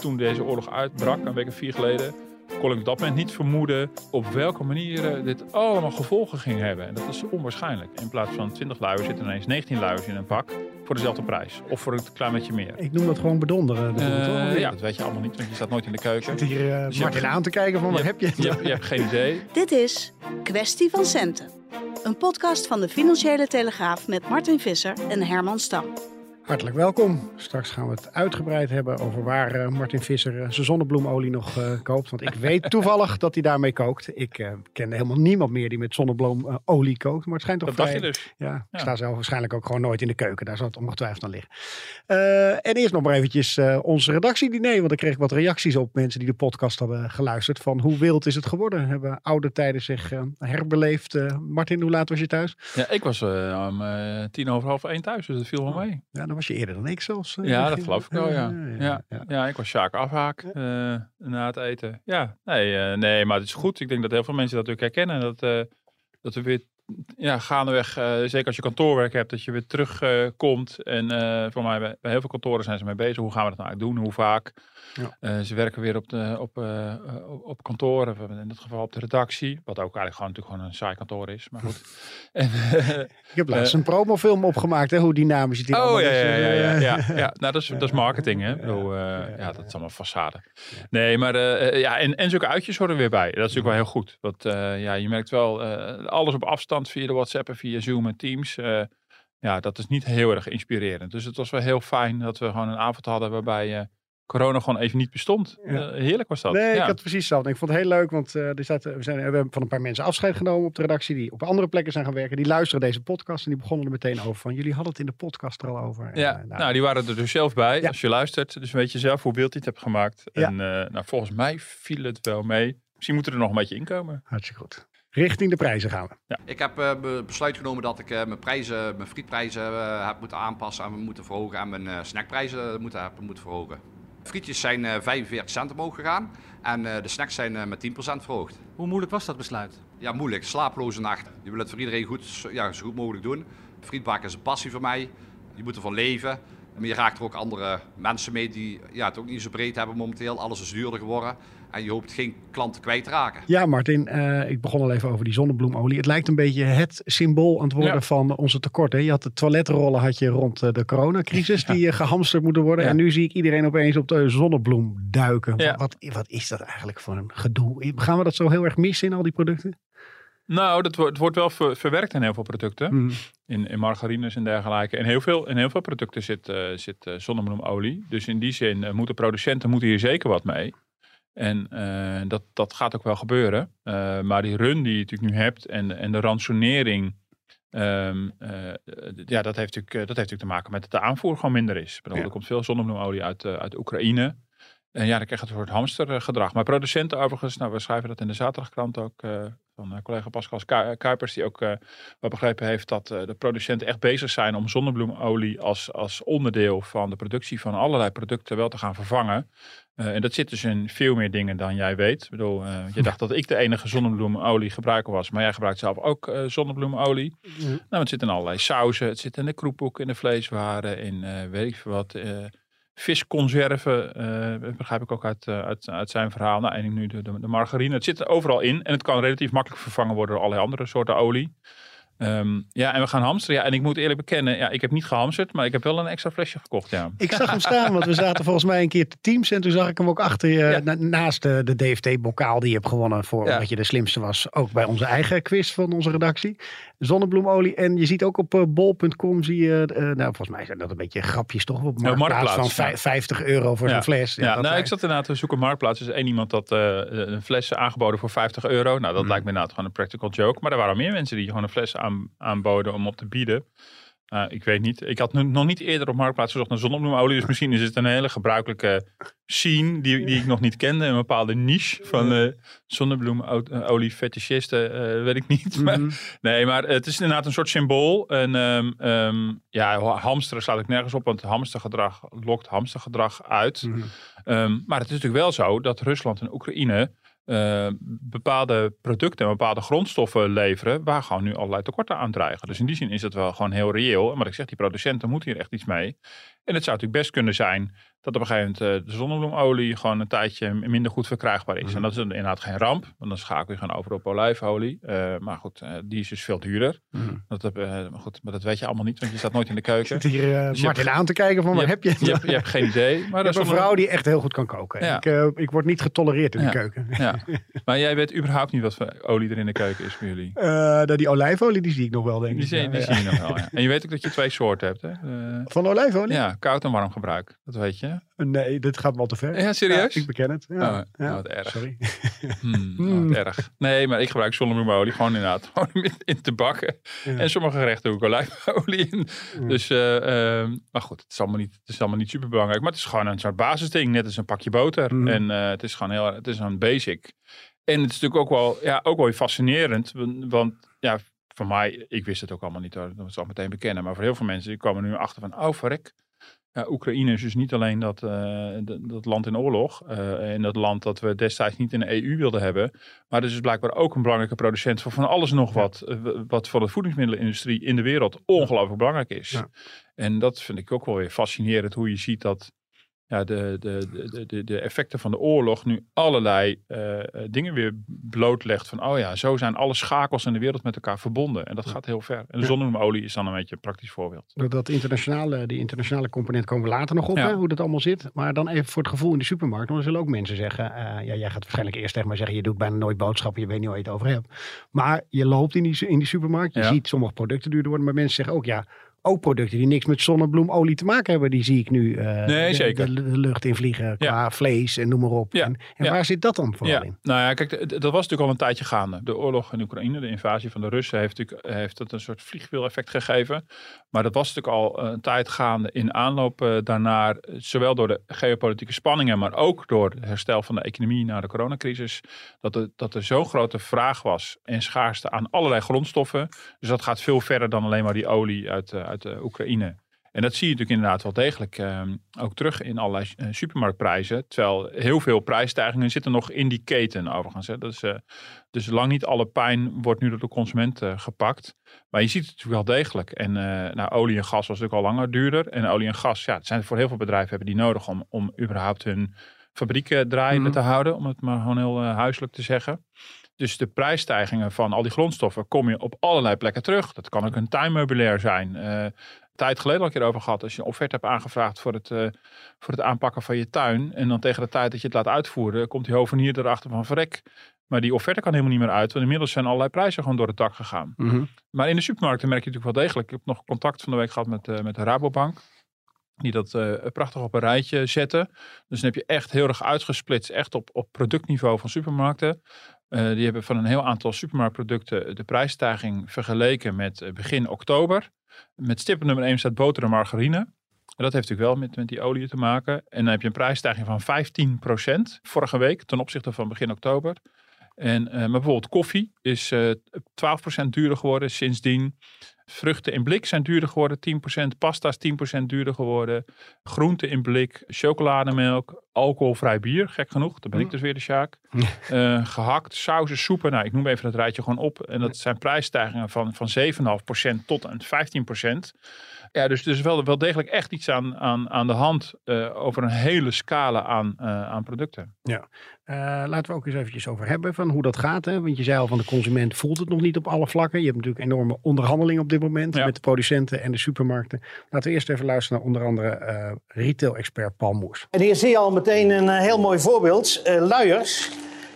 Toen deze oorlog uitbrak, een week of vier geleden, kon ik op dat moment niet vermoeden op welke manier eh, dit allemaal gevolgen ging hebben. En dat is onwaarschijnlijk. In plaats van 20 luiers zitten ineens 19 luiers in een pak voor dezelfde prijs. Of voor een klein beetje meer. Ik noem dat gewoon bedonderen. Eh, toch? ja, dat weet je allemaal niet, want je staat nooit in de keuken. Ik zit hier Dus je hebt- aan te kijken van, wat heb je? Je, hebt- je hebt geen idee. Dit is Kwestie van Centen. Een podcast van de Financiële Telegraaf met Martin Visser en Herman Stam. Hartelijk welkom. Straks gaan we het uitgebreid hebben over waar eh, Martin Visser eh, zijn zonnebloemolie nog eh, koopt. Want ik weet toevallig dat hij daarmee kookt. Ik ken helemaal niemand meer die met zonnebloemolie kookt. Maar het schijnt toch Dat dacht je dus. Ja, ik sta zelf waarschijnlijk ook gewoon nooit in de keuken. Daar zal het ongetwijfeld aan liggen. En eerst nog maar eventjes onze redactiediner. Want ik kreeg wat reacties op mensen die de podcast hadden geluisterd. Van hoe wild is het geworden? Hebben oude tijden zich herbeleefd? Martin, hoe laat was je thuis? Ja, ik was om tien over half één thuis, dus dat viel wel mee. Ja, dan was je eerder dan ik zelfs. eh, Ja, dat geloof ik wel, ja. ja, ja. Ja, ik was Sjaak afhaak eh, na het eten. Ja, nee, eh, nee, maar het is goed. Ik denk dat heel veel mensen dat ook herkennen. Dat, dat we weer ja, gaandeweg, eh, zeker als je kantoorwerk hebt, dat je weer terugkomt. en eh, voor mij, bij, bij heel veel kantoren zijn ze mee bezig. Hoe gaan we dat nou eigenlijk doen? Hoe vaak? Ja. Eh, ze werken weer op, de, op, op, op kantoor, of in dit geval op de redactie. Wat ook eigenlijk gewoon, natuurlijk gewoon een saai kantoor is. Maar goed. en, Ik heb laatst een promofilm opgemaakt, hè, hoe dynamisch het hier Oh allemaal ja, is. ja, ja, ja, ja, ja. Nou, dat is, dat is marketing, hè? Bedoel, eh, ja, dat is allemaal façade. Nee, maar eh, ja, en, en zulke uitjes horen er weer bij. Dat is natuurlijk wel heel goed. Want eh, ja, je merkt wel, eh, alles op afstand via de WhatsApp en via Zoom en Teams. eh, ja, dat is niet heel erg inspirerend. Dus het was wel heel fijn dat we gewoon een avond hadden waarbij eh, corona gewoon even niet bestond. Ja. Eh, heerlijk was dat. Nee, ja. ik had precies hetzelfde. Ik vond het heel leuk, want er staat, we, zijn, we hebben van een paar mensen afscheid genomen op de redactie die op andere plekken zijn gaan werken. Die luisteren deze podcast en die begonnen er meteen over van, jullie hadden het in de podcast er al over. En, Ja, eh, nou, die waren er dus zelf bij Ja. als je luistert. Dus weet je zelf hoe beeld je het hebt gemaakt. Ja. En nou, volgens mij viel het wel mee. Misschien moeten we er nog een beetje inkomen. Hartstikke goed. Richting de prijzen gaan we. Ik heb eh, be- besluit genomen dat ik eh, mijn prijzen, mijn frietprijzen eh, heb moeten aanpassen en moeten verhogen en mijn eh, snackprijzen moeten, heb moeten verhogen. Frietjes zijn eh 45 cent omhoog gegaan en eh, de snacks zijn eh, met 10% verhoogd. Hoe moeilijk was dat besluit? Ja, moeilijk. Slapeloze nacht. Je wil het voor iedereen goed, zo- ja, zo goed mogelijk doen. Frietbakken is een passie voor mij. Je moet ervan leven. Maar je raakt er ook andere mensen mee die ja, het ook niet zo breed hebben momenteel. Alles is duurder geworden. En je hoopt geen klanten kwijt te raken. Ja, Martin, eh, ik begon al even over die zonnebloemolie. Het lijkt een beetje het symbool aan het worden Ja. van onze tekorten. Je had de toiletrollen had je rond eh, de coronacrisis die eh, gehamsterd moeten worden. Ja. En nu zie ik iedereen opeens op de zonnebloem duiken. Ja. Wat, wat is dat eigenlijk voor een gedoe? Gaan we dat zo heel erg missen in al die producten? Nou, dat wordt, het wordt wel ver- verwerkt in heel veel producten. Hmm. In, in margarines en dergelijke. En heel veel, in heel veel producten zit, eh, zit zonnebloemolie. Dus in die zin moeten producenten moeten hier zeker wat mee. En eh, dat, dat gaat ook wel gebeuren. Eh, maar die run die je natuurlijk nu hebt en, en de ransonering. ehm, eh, ja, dat heeft, natuurlijk, dat heeft natuurlijk te maken met dat de aanvoer gewoon minder is. Bedoel, Ja. Er komt veel zonnebloemolie uit, uit Oekraïne. En ja, dan krijg je het soort hamstergedrag. Maar producenten overigens, nou we schrijven dat in de zaterdagkrant ook eh, van eh, collega Pascal Ku- Kuipers, die ook eh, wel begrepen heeft dat eh, de producenten echt bezig zijn om zonnebloemolie als, als onderdeel van de productie van allerlei producten wel te gaan vervangen. Eh, en dat zit dus in veel meer dingen dan jij weet. Ik bedoel, eh, je dacht dat ik de enige zonnebloemolie gebruiker was, maar jij gebruikt zelf ook eh, zonnebloemolie. Nou, het zit in allerlei sauzen, het zit in de kroephoek, in de vleeswaren, in eh, weet ik veel wat. Eh visconserven, eh, begrijp ik ook uit, eh, uit, uit zijn verhaal. Nou, en nu de, de, de margarine. Het zit er overal in en het kan relatief makkelijk vervangen worden door allerlei andere soorten olie. Ehm, ja, en we gaan hamsteren. Ja, en ik moet eerlijk bekennen, ja, ik heb niet gehamsterd, maar ik heb wel een extra flesje gekocht. Ja. Ik zag hem staan, want we zaten volgens mij een keer te teams. En toen zag ik hem ook achter je, Ja. na- naast de, de DFT-bokaal die je hebt gewonnen. Voor, Ja. Omdat je de slimste was. Ook bij onze eigen quiz van onze redactie. Zonnebloemolie. En je ziet ook op eh, bol.com zie je, eh, nou volgens mij zijn dat een beetje grapjes toch? Op marktplaats, Marktplaats, van ja. vij- 50 euro voor Ja. zo'n fles. Ja, dat nou, ik zat inderdaad te zoeken op Marktplaats. Is één iemand dat eh, een fles aangeboden voor 50 euro. Nou, dat Mm. lijkt me inderdaad gewoon een practical joke. Maar er waren meer mensen die gewoon een fles aan, aanboden om op te bieden. Nou, ik weet niet. Ik had nu nog niet eerder op Marktplaats gezocht naar zonnebloemolie. Dus misschien is het een hele gebruikelijke scene die, die ik nog niet kende. Een bepaalde niche van uh, zonnebloemolie fetischisten, uh, weet ik niet. Mhm. Maar, nee, maar het is inderdaad een soort symbool. En um, um, ja, hamsteren slaat ik nergens op, want hamstergedrag lokt hamstergedrag uit. Mhm. Um, maar het is natuurlijk wel zo dat Rusland en Oekraïne uh, bepaalde producten en bepaalde grondstoffen leveren waar gewoon nu allerlei tekorten aan dreigen. Dus in die zin is het wel gewoon heel reëel. En wat ik zeg, die producenten moeten hier echt iets mee. En het zou natuurlijk best kunnen zijn dat op een gegeven moment uh, de zonnebloemolie gewoon een tijdje minder goed verkrijgbaar is. Mhm. En dat is inderdaad geen ramp, want dan schakel je gewoon over op olijfolie. Uh, maar goed, die is dus veel duurder. Mhm. Dat, maar, goed, maar dat weet je allemaal niet, want je staat nooit in de keuken. Ik zit hier Dus Martin hebt- aan te kijken van, waar heb je het? Je hebt, je hebt geen idee. Maar dat heb is een vrouw die echt heel goed kan koken. Ja. Ik, eh, ik word niet getolereerd in Ja. de keuken. Ja. Maar jij weet überhaupt niet wat voor olie er in de keuken is bij jullie. Eh, nou, die olijfolie die zie ik nog wel, denk Die, ik. zie, die zie je nog wel, ja. En je weet ook dat je twee soorten hebt, hè? Eh, Van olijfolie? ja, koud en warm gebruik. Dat weet je. Nee, dit gaat wel te ver. Ja, serieus? ik beken het. Ja. Oh, ja. oh, wat erg. Sorry. Hmm, Hmm. wat erg. Nee, maar ik gebruik zonnebloemolie gewoon inderdaad. Gewoon in, te bakken. En sommige gerechten ik olijfolie in. Dus, eh, ehm, maar goed, het is, allemaal niet, het is allemaal niet super belangrijk. Maar het is gewoon een soort basisding. Net als een pakje boter. Mhm. En eh, het is gewoon heel, het is een basic. En het is natuurlijk ook wel, ja, ook wel fascinerend. Want, ja, voor mij, ik wist het ook allemaal niet hoor. Dat zal ik meteen bekennen. Maar voor heel veel mensen, die komen nu achter van, oh verrek. Ja, Oekraïne is dus niet alleen dat, eh, dat, land in oorlog. eh, en dat land dat we destijds niet in de EU wilden hebben. Maar het is dus blijkbaar ook een belangrijke producent van van alles nog wat. eh, wat voor de voedingsmiddelenindustrie in de wereld ongelooflijk belangrijk is. Ja. En dat vind ik ook wel weer fascinerend. Hoe je ziet dat ja, de, de, de, de, de effecten van de oorlog nu allerlei eh, eh, dingen weer blootlegt. Van oh ja, zo zijn alle schakels in de wereld met elkaar verbonden. En dat gaat heel ver. En de zonnebloemolie is dan een beetje een praktisch voorbeeld. Dat, internationale, die internationale component komen we later nog op, Ja. hè, hoe dat allemaal zit. Maar dan even voor het gevoel in de supermarkt. Want er zullen ook mensen zeggen, eh, ja, jij gaat waarschijnlijk eerst tegen mij zeggen, je doet bijna nooit boodschappen, je weet niet waar je het over hebt. Maar je loopt in die, in die supermarkt, je Ja. ziet sommige producten duurder worden, maar mensen zeggen ook, ja, ook producten die niks met zonnebloemolie te maken hebben, die zie ik nu eh, Nee, de, zeker. De, de lucht in vliegen qua vlees en noem maar op. Ja. En, en Ja. waar zit dat dan vooral in? nou ja, kijk, dat was natuurlijk al een tijdje gaande. De oorlog in Oekraïne, de invasie van de Russen, heeft natuurlijk heeft het een soort vliegwiel-effect gegeven. Maar dat was natuurlijk al een tijd gaande in aanloop eh, daarnaar, eh, zowel door de geopolitieke spanningen, maar ook door het herstel van de economie na de coronacrisis, dat er, dat er zo'n grote vraag was en schaarste aan allerlei grondstoffen. Dus dat gaat veel verder dan alleen maar die olie uit, eh, uit de Oekraïne. En dat zie je natuurlijk inderdaad wel degelijk eh, ook terug in allerlei eh, supermarktprijzen. Terwijl heel veel prijsstijgingen zitten nog in die keten overigens. Hè. Dat is, eh, dus lang niet alle pijn wordt nu door de consument eh, gepakt. Maar je ziet het natuurlijk wel degelijk. En eh, nou, olie en gas was natuurlijk al langer duurder. En olie en gas, ja, het zijn voor heel veel bedrijven hebben die nodig om, om überhaupt hun fabrieken draaiende Mhm. te houden. Om het maar gewoon heel eh, huiselijk te zeggen. Dus de prijsstijgingen van al die grondstoffen kom je op allerlei plekken terug. Dat kan ook een tuinmeubilair zijn. Een tijd geleden al een keer over gehad. Als je een offerte hebt aangevraagd voor het, eh, voor het aanpakken van je tuin. En dan tegen de tijd dat je het laat uitvoeren, komt die hovenier erachter van verrek. Maar die offerte kan helemaal niet meer uit. Want inmiddels zijn allerlei prijzen gewoon door het dak gegaan. Maar in de supermarkten merk je natuurlijk wel degelijk. Ik heb nog contact van de week gehad met, eh, met de Rabobank. Die dat prachtig op een rijtje zetten. Dus dan heb je echt heel erg uitgesplitst. Echt op, op productniveau van supermarkten. Eh, die hebben van een heel aantal supermarktproducten de prijsstijging vergeleken met eh, begin oktober. Met stip nummer 1 staat boter en margarine. En dat heeft natuurlijk wel met, met die olie te maken. En dan heb je een prijsstijging van 15% vorige week ten opzichte van begin oktober. En, eh, maar bijvoorbeeld koffie is eh 12% duurder geworden sindsdien. Vruchten in blik zijn duurder geworden, 10%. Pasta is 10% duurder geworden. Groenten in blik, chocolademelk, alcoholvrij bier, gek genoeg. Dan ben ik dus weer de Sjaak. Eh, gehakt, sauzen, soepen. Nou, ik noem even het rijtje gewoon op. En dat zijn prijsstijgingen van, van 7,5% tot aan 15%. Ja, dus er is wel, wel degelijk echt iets aan, aan, aan de hand eh, over een hele scala aan, eh, aan producten. Eh, laten we ook eens eventjes over hebben van hoe dat gaat. Hè? Want je zei al van de consument voelt het nog niet op alle vlakken. Je hebt natuurlijk enorme onderhandelingen op dit moment Ja. met de producenten en de supermarkten. Laten we eerst even luisteren naar onder andere eh, retail-expert Paul Moers. En hier zie je al meteen een heel mooi voorbeeld. Eh, luiers.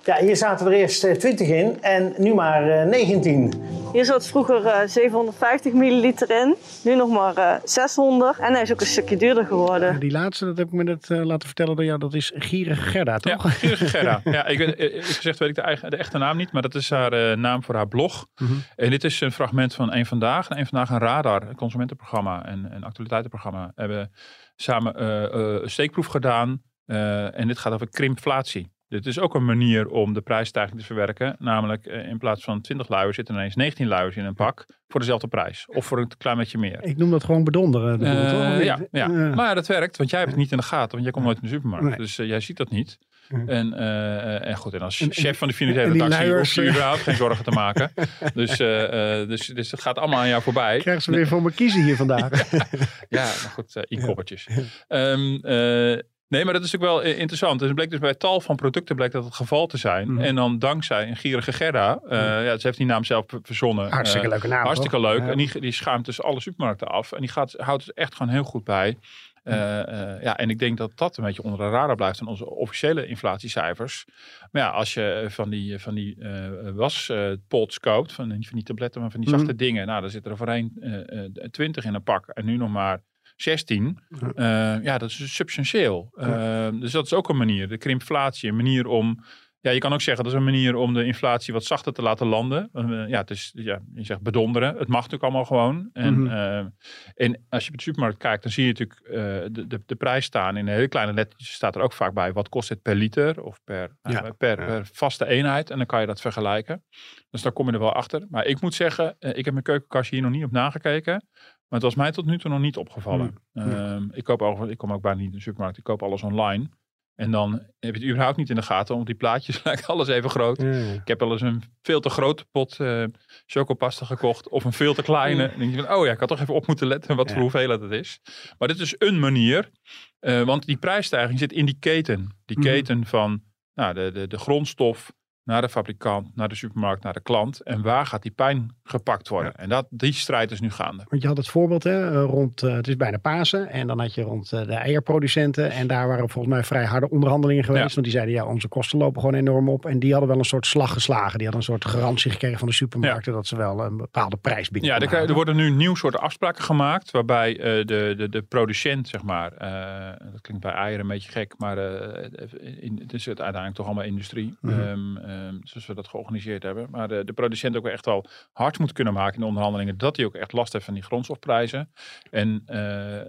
Ja, hier zaten er eerst eh, 20 in en nu maar eh, 19. Hier zat vroeger eh, 750 milliliter in, nu nog maar eh, 600. En hij is ook een stukje duurder geworden. Die laatste, dat heb ik me net eh, laten vertellen door jou, dat is Gierige Gerda, Ja, toch? Gierige Gerda. Ja, ik weet, eh, ik gezegd weet ik de, eigen, de echte naam niet, maar dat is haar eh, naam voor haar blog. Mhm. En dit is een fragment van Eén Vandaag. En Eén Vandaag een radar, een consumentenprogramma en een actualiteitenprogramma. Hebben samen eh, eh, een steekproef gedaan. Eh, en dit gaat over krimpflatie. Dit is ook een manier om de prijsstijging te verwerken. Namelijk eh, in plaats van 20 luiers zitten ineens 19 luiers in een pak voor dezelfde prijs. Of voor een klein beetje meer. Ik noem dat gewoon bedonderen. Eh, toch? Ja, ja. Maar ja, dat werkt, want jij hebt het niet in de gaten, want jij komt nooit in de supermarkt. Nee. Dus eh, jij ziet dat niet. En, en goed, en als En- chef van de financiële redactie hoef je überhaupt geen zorgen te maken. dus, dus, dus het gaat allemaal aan jou voorbij. Krijgen ze weer voor me kiezen hier vandaag. Ja, maar goed, eh inkoppertjes. Ehm, eh, nee, maar dat is natuurlijk wel eh, interessant. Dus het bleek dus bij tal van producten bleek dat het geval te zijn. Mhm. En dan dankzij een gierige Gerda, eh, ja, ze heeft die naam zelf verzonnen. Hartstikke Eh, leuke naam. Hartstikke leuk. Ja. En die, die schuimt dus alle supermarkten af. En die gaat, houdt er echt gewoon heel goed bij. Eh, ja, en ik denk dat dat een beetje onder de radar blijft in onze officiële inflatiecijfers. Maar ja, als je van die, van die eh waspots koopt, van, die- van die tabletten, maar van die zachte Mhm. dingen. Nou, daar zit er voorheen 20 in een pak en nu nog maar 16. Ja. Eh, ja, dat is substantieel. Eh, dus dat is ook een manier. De krimpflatie, een manier om ja, je kan ook zeggen dat is een manier om de inflatie wat zachter te laten landen. Eh, ja, het is, ja, je zegt bedonderen. Het mag natuurlijk allemaal gewoon. En, Mhm. eh, en als je op de supermarkt kijkt, dan zie je natuurlijk de, de, de prijs staan. In een hele kleine lettertjes staat er ook vaak bij. Wat kost het per liter of per, per, ja. per vaste eenheid. En dan kan je dat vergelijken. Dus daar kom je er wel achter. Maar ik moet zeggen, ik heb mijn keukenkastje hier nog niet op nagekeken. Maar het was mij tot nu toe nog niet opgevallen. Hmm. Ehm, ik, koop ook, ik kom ook bijna niet in de supermarkt. Ik koop alles online. En dan heb je het überhaupt niet in de gaten. Want die plaatjes lijken alles even groot. Ik heb wel eens een veel te grote pot eh chocopasta gekocht. Of een veel te kleine. En dan denk je van, oh ja, ik had toch even op moeten letten wat Ja. voor hoeveelheid het is. Maar dit is een manier. eh, want die prijsstijging zit in die keten. Die Mhm. keten van nou, de, de, de grondstof naar de fabrikant, naar de supermarkt, naar de klant. En waar gaat die pijn gepakt worden? En dat, die strijd is nu gaande. Want je had het voorbeeld, hè, eh, rond, eh, het is bijna Pasen. En dan had je rond eh, de eierproducenten. En daar waren volgens mij vrij harde onderhandelingen geweest. Ja. Want die zeiden, ja, onze kosten lopen gewoon enorm op. En die hadden wel een soort slag geslagen. Die hadden een soort garantie gekregen van de supermarkten. Dat ze wel een bepaalde prijs binnen Ja, er, er worden nu nieuw soorten afspraken gemaakt. Waarbij de, de, de producent, zeg maar. dat klinkt bij eieren een beetje gek. Maar in, het is het uiteindelijk toch allemaal industrie. Mhm. ehm, zoals we dat georganiseerd hebben. Maar de, de producent ook wel echt wel hard moet kunnen maken in de onderhandelingen. Dat hij ook echt last heeft van die grondstofprijzen. En eh,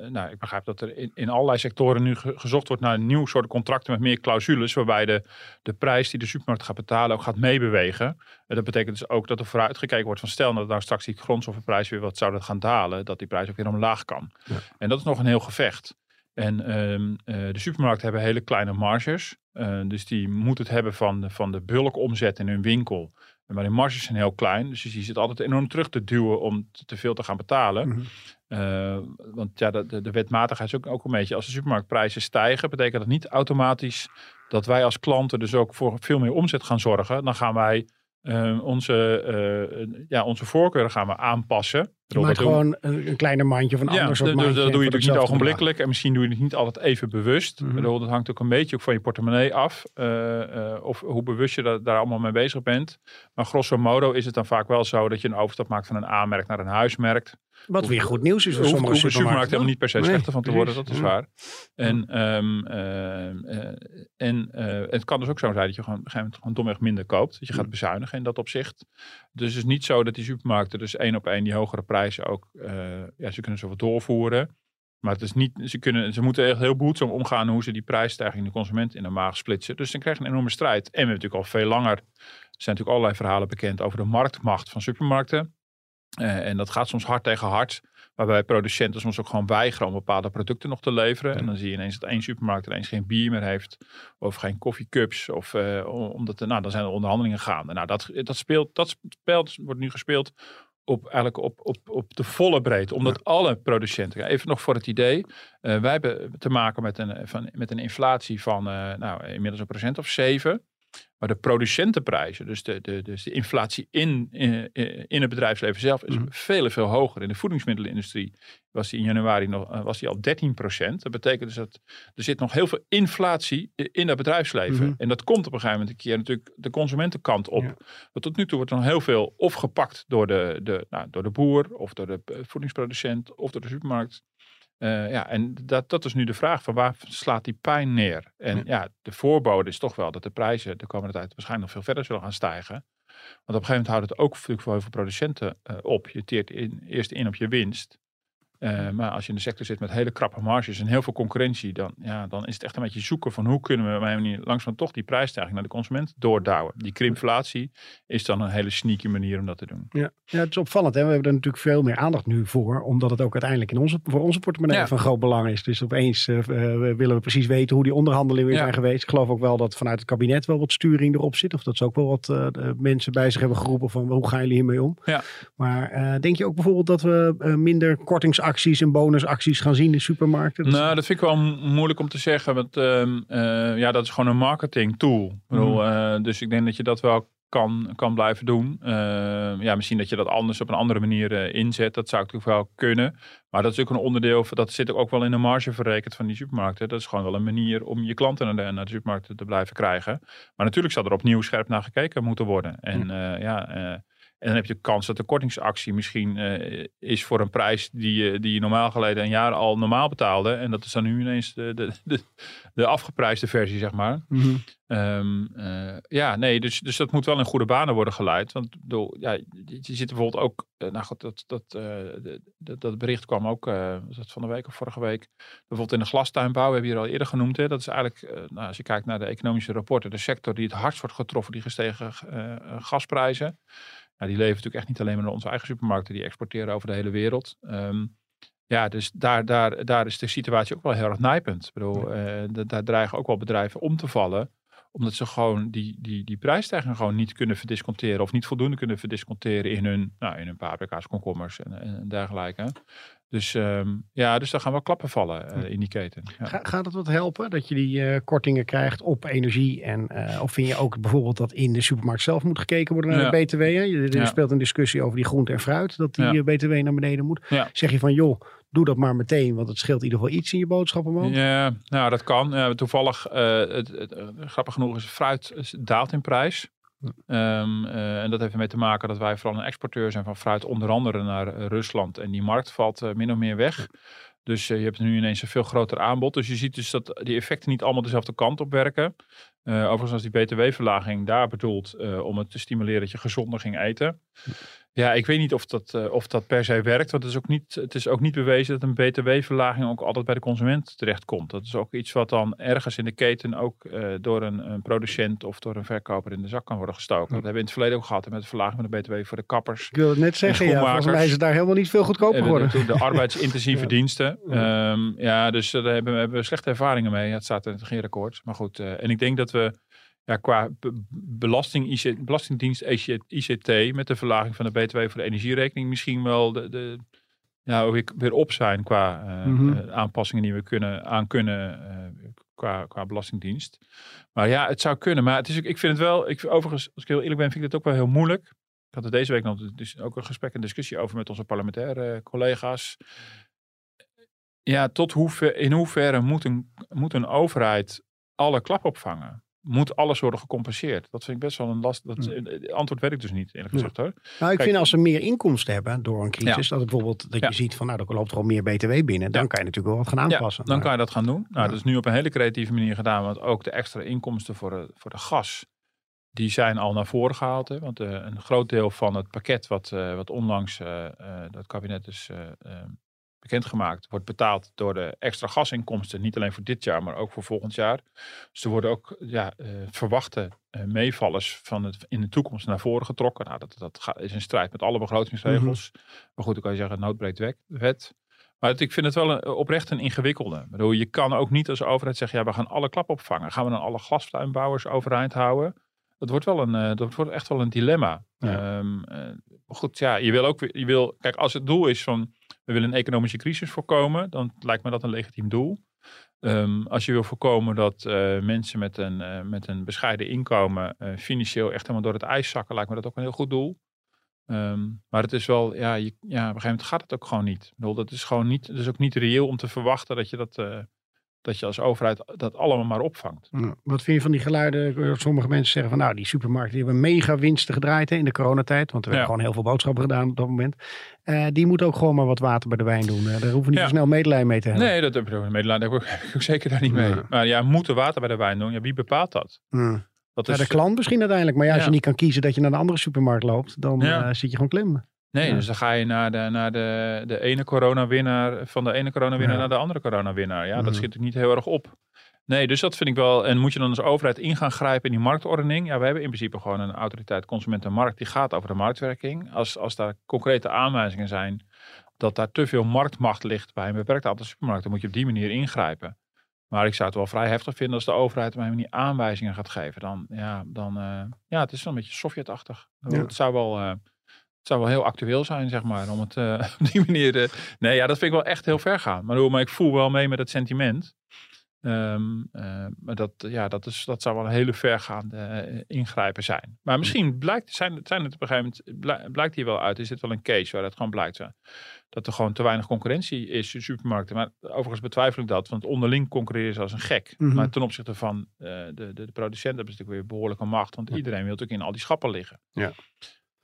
nou, ik begrijp dat er in, in allerlei sectoren nu ge- gezocht wordt naar een nieuw soort contracten met meer clausules. Waarbij de, de prijs die de supermarkt gaat betalen ook gaat meebewegen. En dat betekent dus ook dat er vooruitgekeken wordt van stel dat nou straks die grondstoffenprijs weer wat zou dat gaan dalen. Dat die prijs ook weer omlaag kan. Ja. En dat is nog een heel gevecht. En ehm, eh, de supermarkten hebben hele kleine marges. Eh, dus die moeten het hebben van de, van de bulkomzet in hun winkel. Maar die marges zijn heel klein. Dus je zit altijd enorm terug te duwen om te, veel te gaan betalen. Mhm. Eh, want ja, de, de, de wetmatigheid is ook, ook een beetje. Als de supermarktprijzen stijgen, betekent dat niet automatisch dat wij als klanten dus ook voor veel meer omzet gaan zorgen. Dan gaan wij eh, onze, eh, ja, onze voorkeuren gaan we aanpassen. Maakt gewoon een, een kleiner mandje van een ja, ander soort dat, dat- mandje. dat doe je natuurlijk niet ogenblikkelijk. En misschien doe je het niet altijd even bewust. Mhm. Bedoel, dat hangt ook een beetje ook van je portemonnee af. eh, of hoe bewust je da- daar allemaal mee bezig bent. Maar grosso modo is het dan vaak wel zo dat je een overstap maakt van een A-merk naar een huismerk. Wat weer goed nieuws is voor sommige hoeft supermarkten. helemaal niet per se Nee, slechter van te worden, dat is waar. En, ehm, eh, eh, en eh, het kan dus ook zo zijn dat je gewoon op een gegeven moment gewoon domweg minder koopt. Dat je gaat bezuinigen in dat opzicht. Dus het is niet zo dat die supermarkten dus één op één die hogere prijzen ook, eh, ja, ze kunnen ze wat doorvoeren. Maar het is niet, ze, kunnen, ze moeten echt heel behoedzaam omgaan hoe ze die prijsstijging de consument in de maag splitsen. Dus dan krijg je een enorme strijd. En we hebben natuurlijk al veel langer, er zijn natuurlijk allerlei verhalen bekend over de marktmacht van supermarkten. Eh, en dat gaat soms hard tegen hard. Waarbij producenten soms ook gewoon weigeren om bepaalde producten nog te leveren. En dan zie je ineens dat één supermarkt ineens geen bier meer heeft. Of geen koffiecups. Of eh, om- omdat er, nou, dan zijn er onderhandelingen gaande. Nou, dat, dat, speelt, dat speelt, wordt nu gespeeld op, eigenlijk op, op, op de volle breedte. Omdat alle producenten, even nog voor het idee. eh, wij hebben te maken met een, van, met een inflatie van nou, inmiddels een procent of zeven. Maar de producentenprijzen, dus de, de, dus de inflatie in, in, in het bedrijfsleven zelf, is Mhm. veel, veel hoger. In de voedingsmiddelenindustrie was die in januari nog, eh, was die al 13% Dat betekent dus dat er zit nog heel veel inflatie in dat bedrijfsleven. Mhm. En dat komt op een gegeven moment een keer natuurlijk de consumentenkant op. Ja. Want tot nu toe wordt er nog heel veel of gepakt door de, de, nou, door de boer, of door de eh, voedingsproducent, of door de supermarkt. Eh, ja, en dat, dat is nu de vraag van waar slaat die pijn neer? En Ja. ja. de voorbode is toch wel dat de prijzen de komende tijd waarschijnlijk nog veel verder zullen gaan stijgen. Want op een gegeven moment houdt het ook voor heel veel producenten eh, op. Je teert in, eerst in op je winst. Eh, maar als je in de sector zit met hele krappe marges en heel veel concurrentie, dan, ja, dan is het echt een beetje zoeken van hoe kunnen we op een manier langzaam toch die prijsstijging naar de consument doordouwen. Die krimflatie is dan een hele sneaky manier om dat te doen. Ja. ja, het is opvallend. Hè? We hebben er natuurlijk veel meer aandacht nu voor. Omdat het ook uiteindelijk in onze, voor onze portemonnee Ja. van groot belang is. Dus opeens eh, eh, willen we precies weten hoe die onderhandelingen weer Ja. zijn geweest. Ik geloof ook wel dat vanuit het kabinet wel wat sturing erop zit. Of dat ze ook wel wat mensen bij zich hebben geroepen van hoe gaan jullie hiermee om. Ja. Maar denk je ook bijvoorbeeld dat we minder kortingsacties en bonusacties gaan zien in supermarkten? Dat is- Nou, dat vind ik wel mo- moeilijk om te zeggen. Want ehm, eh, ja, dat is gewoon een marketing tool. Ik bedoel, eh, dus ik denk dat je dat wel kan, kan blijven doen. Ehm, ja, misschien dat je dat anders op een andere manier eh, inzet. Dat zou natuurlijk wel kunnen. Maar dat is ook een onderdeel, van- dat zit ook wel in de marge verrekend van die supermarkten. Dat is gewoon wel een manier om je klanten naar de, naar de supermarkten te blijven krijgen. Maar natuurlijk zal er opnieuw scherp naar gekeken moeten worden. En eh, ja... en dan heb je kans dat de kortingsactie misschien eh, is voor een prijs die, je- die je normaal geleden een jaar al normaal betaalde. En dat is dan nu ineens de, de, de, de afgeprijsde versie, zeg maar. Mhm. Ehm, eh, ja, nee, dus, dus dat moet wel in goede banen worden geleid. Want bedoel, ja, je, zit bijvoorbeeld ook, eh, nou goed, dat, dat, de- dat, dat bericht kwam ook, was dat van de week of vorige week. Bijvoorbeeld in de glastuinbouw, hebben we hier al eerder genoemd. Hè, dat is eigenlijk, nou, als je kijkt naar de economische rapporten, de sector die het hardst wordt getroffen, die gestegen gasprijzen. Nou, die leven natuurlijk echt niet alleen maar in onze eigen supermarkten, die exporteren over de hele wereld. Ehm, ja, dus daar, daar, daar is de situatie ook wel heel erg nijpend. Ik bedoel, eh, da- daar dreigen ook wel bedrijven om te vallen omdat ze gewoon die, die, die prijsstijging gewoon niet kunnen verdisconteren. Of niet voldoende kunnen verdisconteren in hun, nou, in hun paprika's, komkommers en, en dergelijke. Dus ehm, ja, dus daar gaan wel klappen vallen eh, in die keten. Ja. Ga- gaat het wat helpen dat je die eh, kortingen krijgt op energie? En, eh, of vind je ook bijvoorbeeld dat in de supermarkt zelf moet gekeken worden naar Ja. de BTW? Hè? Je- Er Ja. speelt een discussie over die groente en fruit, dat die BTW naar beneden moet. Zeg je van joh, doe dat maar meteen, want het scheelt in ieder geval iets in je boodschappenmand. Ja, nou dat kan. Toevallig, het, het, grappig genoeg is fruit daalt in prijs. Ehm, eh, en dat heeft ermee te maken dat wij vooral een exporteur zijn van fruit, onder andere naar eh, Rusland. En die markt valt eh, min of meer weg. Dus je hebt nu ineens een veel groter aanbod. Dus je ziet dus dat die effecten niet allemaal dezelfde kant op werken. Overigens was die btw-verlaging daar bedoeld om het te stimuleren dat je gezonder ging eten. Ja, ik weet niet of dat, eh, of dat per se werkt. Want het is, ook niet, het is ook niet bewezen dat een btw-verlaging ook altijd bij de consument terechtkomt. Dat is ook iets wat dan ergens in de keten ook eh, door een, een producent of door een verkoper in de zak kan worden gestoken. Dat hebben we in het verleden ook gehad met de verlaging van de btw voor de kappers. Ik wil het net zeggen, ja, volgens mij is het daar helemaal niet veel goedkoper geworden. De, de arbeidsintensieve Ja. diensten. Ja. Ehm, ja, dus eh, daar hebben we, hebben we slechte ervaringen mee. Het staat in het regeerakkoord. Maar goed, en ik denk dat we ja, qua be- belasting, IC, Belastingdienst IC ICT met de verlaging van de BTW voor de energierekening misschien wel de, weer, weer op zijn qua eh, Mhm. eh, aanpassingen die we kunnen, aan kunnen eh, qua, qua Belastingdienst. Maar ja, het zou kunnen. Maar het is, ik vind het wel, ik, overigens, als ik heel eerlijk ben, vind ik het ook wel heel moeilijk. Ik had er deze week nog dus ook een gesprek en discussie over met onze parlementaire collega's. Ja, tot hoever, in hoeverre moet een, moet een overheid alle klap opvangen? Moet alles worden gecompenseerd? Dat vind ik best wel een last. Dat, Het antwoord weet ik dus niet, eerlijk Ja. gezegd hoor. Nou, ik Kijk- vind als ze meer inkomsten hebben door een crisis, dat het bijvoorbeeld dat Ja. je ziet van nou, er loopt gewoon meer BTW binnen, dan Ja. kan je natuurlijk wel wat gaan aanpassen. Ja, dan kan je dat gaan doen. Nou, Ja. dat is nu op een hele creatieve manier gedaan. Want ook de extra inkomsten voor de, voor de gas, die zijn al naar voren gehaald. Hè? Want eh, een groot deel van het pakket wat, eh, wat onlangs eh, eh, dat kabinet eh, eh, bekendgemaakt, wordt betaald door de extra gasinkomsten. Niet alleen voor dit jaar, maar ook voor volgend jaar. Dus er worden ook ja, eh, verwachte eh, meevallers van het in de toekomst naar voren getrokken. Nou, dat, dat is in strijd met alle begrotingsregels. Maar goed, dan kan je zeggen, noodbreekt wet. Maar het- ik vind het wel een, oprecht een ingewikkelde. Ik bedoel, je kan ook niet als overheid zeggen, ja, we gaan alle klap opvangen. Gaan we dan alle glastuinbouwers overeind houden? Dat wordt wel een, eh, dat wordt echt wel een dilemma. Ja. Ehm, eh, goed, ja, je wil ook, je wil, kijk, als het doel is van, we willen een economische crisis voorkomen, dan lijkt me dat een legitiem doel. Ehm, als je wil voorkomen dat eh, mensen met een, eh, met een bescheiden inkomen eh, financieel echt helemaal door het ijs zakken, lijkt me dat ook een heel goed doel. Ehm, maar het is wel, ja, ja, op een gegeven moment gaat het ook gewoon niet. Dat is gewoon niet, het is ook niet reëel om te verwachten dat je dat, dat je als overheid dat allemaal maar opvangt. Ja, Wat vind je van die geluiden? Sommige mensen zeggen van nou, die supermarkten die hebben mega winsten gedraaid hè, in de coronatijd. Want we Ja. hebben gewoon heel veel boodschappen gedaan op dat moment. Eh, die moeten ook gewoon maar wat water bij de wijn doen. Daar hoeven we niet Ja. zo snel medelijden mee te hebben. Nee, dat heb ik ook medelijden heb ik ook, heb ik ook zeker daar niet mee. Ja. Maar ja, moeten water bij de wijn doen? Ja, wie bepaalt dat? Dat is, de klant misschien uiteindelijk. Maar ja, als je niet kan kiezen dat je naar de andere supermarkt loopt, dan eh, zit je gewoon klem. Nee, Ja. dus dan ga je naar de, naar de, de ene coronawinnaar, van de ene coronawinnaar Ja. naar de andere coronawinnaar. Ja, Mhm. dat schiet natuurlijk niet heel erg op. Nee, dus dat vind ik wel. En moet je dan als overheid in gaan grijpen in die marktordening? Ja, we hebben in principe gewoon een autoriteit consument en markt die gaat over de marktwerking. Als, als daar concrete aanwijzingen zijn dat daar te veel marktmacht ligt bij een beperkt aantal supermarkten, moet je op die manier ingrijpen. Maar ik zou het wel vrij heftig vinden als de overheid op een manier aanwijzingen gaat geven. Dan, ja, dan, eh, ja, het is wel een beetje Sovjetachtig. Ja. Het zou wel, eh, zou wel heel actueel zijn, zeg maar, om het eh, op die manier. eh, nee, ja, dat vind ik wel echt heel ver gaan. Maar, maar ik voel wel mee met het sentiment. Ehm, eh, maar dat, ja, dat, is, dat zou wel een hele vergaande ingrijpen zijn. Maar misschien blijkt, zijn, zijn het op een gegeven moment, blijk- blijkt hier wel uit, is dit wel een case waar dat gewoon blijkt. Dat er gewoon te weinig concurrentie is in supermarkten. Maar overigens betwijfel ik dat, want onderling concurreren ze als een gek. Mhm. Maar ten opzichte van de, de, de producenten hebben ze natuurlijk weer behoorlijke macht. Want iedereen wil natuurlijk in al die schappen liggen. Ja.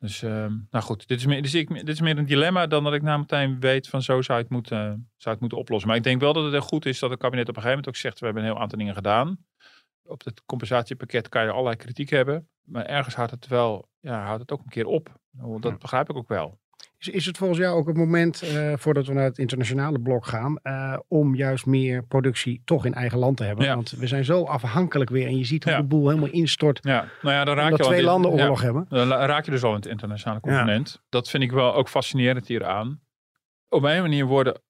Dus, ehm, nou goed, dit is, meer, dus ik, dit is meer een dilemma dan dat ik nou meteen weet van zo zou het moeten, zou het moeten oplossen. Maar ik denk wel dat het heel goed is dat het kabinet op een gegeven moment ook zegt, we hebben een heel aantal dingen gedaan. Op het compensatiepakket kan je allerlei kritiek hebben. Maar ergens houdt het wel, ja, houdt het ook een keer op. Dat begrijp ik ook wel. Is, is het volgens jou ook het moment, eh, voordat we naar het internationale blok gaan, eh, om juist meer productie toch in eigen land te hebben? Ja. Want we zijn zo afhankelijk weer en je ziet hoe Ja. de boel helemaal instort. Ja, nou ja, dan raak je al twee in landen ja. oorlog hebben. Dan raak je dus al in het internationale component. Dat vind ik wel ook fascinerend hieraan. Op een manier worden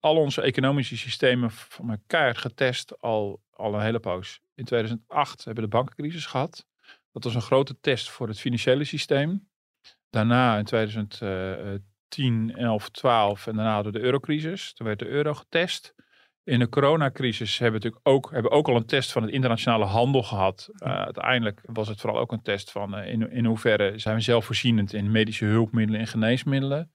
al onze economische systemen van keihard getest al, al een hele poos. In 2008 hebben we de bankencrisis gehad. Dat was een grote test voor het financiële systeem. Daarna in 2010, 11, 12 en daarna door de eurocrisis. Toen werd de euro getest. In de coronacrisis hebben we natuurlijk ook, hebben ook al een test van het internationale handel gehad. Uh, uiteindelijk was het vooral ook een test van uh, in, in hoeverre zijn we zelfvoorzienend in medische hulpmiddelen en geneesmiddelen.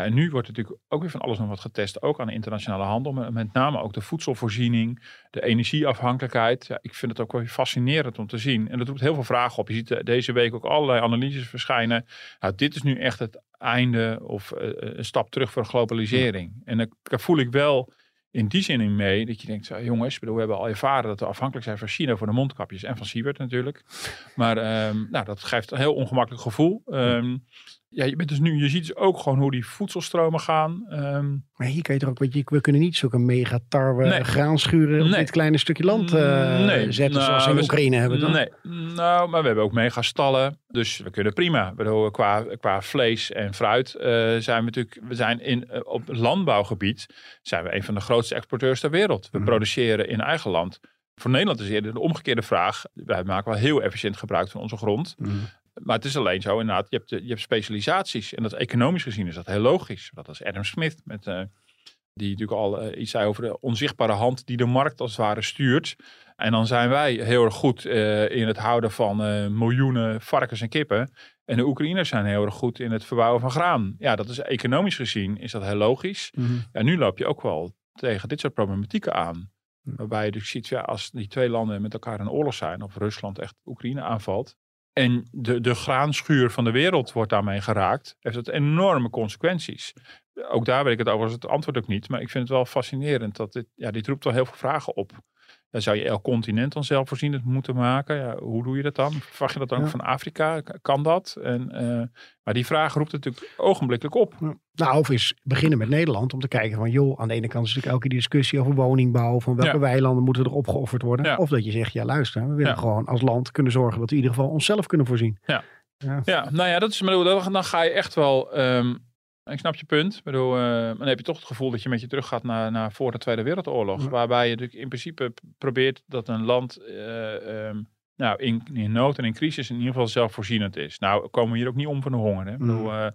Ja, en nu wordt natuurlijk ook weer van alles nog wat getest, ook aan de internationale handel. Met, met name ook de voedselvoorziening, de energieafhankelijkheid. Ja, ik vind het ook wel fascinerend om te zien. En dat roept heel veel vragen op. Je ziet uh, deze week ook allerlei analyses verschijnen. Nou, dit is nu echt het einde of uh, een stap terug voor globalisering. Ja. En daar voel ik wel in die zin in mee dat je denkt, zo, jongens, bedoel, we hebben al ervaren dat we afhankelijk zijn van China voor de mondkapjes en van Siebert natuurlijk. Maar um, nou, dat geeft een heel ongemakkelijk gevoel. Um, ja, je, bent dus nu, je ziet dus ook gewoon hoe die voedselstromen gaan. Um, maar hier kan je toch ook, weet je, we kunnen niet zulke mega tarwe nee. graanschuren op nee. dit kleine stukje land uh, nee. zetten nou, zoals we in Oekraïne hebben. Dan? Nee, nou, maar we hebben ook megastallen, dus we kunnen prima. Bedoel, qua, qua vlees en fruit uh, zijn we natuurlijk, we zijn in, uh, op landbouwgebied zijn we een van de grootste exporteurs ter wereld. We mm. produceren in eigen land. Voor Nederland is eerder de omgekeerde vraag. Wij maken wel heel efficiënt gebruik van onze grond. Mm. Maar het is alleen zo inderdaad, je hebt, je hebt specialisaties. En dat economisch gezien is dat heel logisch. Dat is Adam Smith, met, uh, die natuurlijk al uh, iets zei over de onzichtbare hand die de markt als het ware stuurt. En dan zijn wij heel erg goed uh, in het houden van miljoenen varkens en kippen. En de Oekraïners zijn heel erg goed in het verbouwen van graan. Ja, dat is economisch gezien is dat heel logisch. Mhm. Mm -hmm. Ja, nu loop je ook wel tegen dit soort problematieken aan. Waarbij je dus ziet, ja, als die twee landen met elkaar in oorlog zijn, of Rusland echt Oekraïne aanvalt, en de, de graanschuur van de wereld wordt daarmee geraakt, heeft dat enorme consequenties. Ook daar weet ik het overigens het antwoord ook niet, maar ik vind het wel fascinerend dat dit, ja, dit roept wel heel veel vragen op. Dan zou je elk continent dan zelfvoorzienend moeten maken. Ja, hoe doe je dat dan? Verwacht je dat ook ja. van Afrika? Kan dat? En, uh, maar die vraag roept natuurlijk ogenblikkelijk op. Ja. Nou, of eens beginnen met Nederland om te kijken van joh, aan de ene kant is natuurlijk elke discussie over woningbouw, van welke weilanden moeten er opgeofferd worden. Of dat je zegt, ja luister, we willen gewoon als land kunnen zorgen dat we in ieder geval onszelf kunnen voorzien. Ja, ja. nou ja, dat is, dan ga je echt wel, um, ik snap je punt. Ik bedoel, uh, dan heb je toch het gevoel dat je met je terug gaat naar, naar voor de Tweede Wereldoorlog. Waarbij je natuurlijk in principe probeert dat een land uh, um, nou, in, in nood en in crisis in ieder geval zelfvoorzienend is. Nou, komen we hier ook niet om van de honger. Hè? Ik bedoel, uh,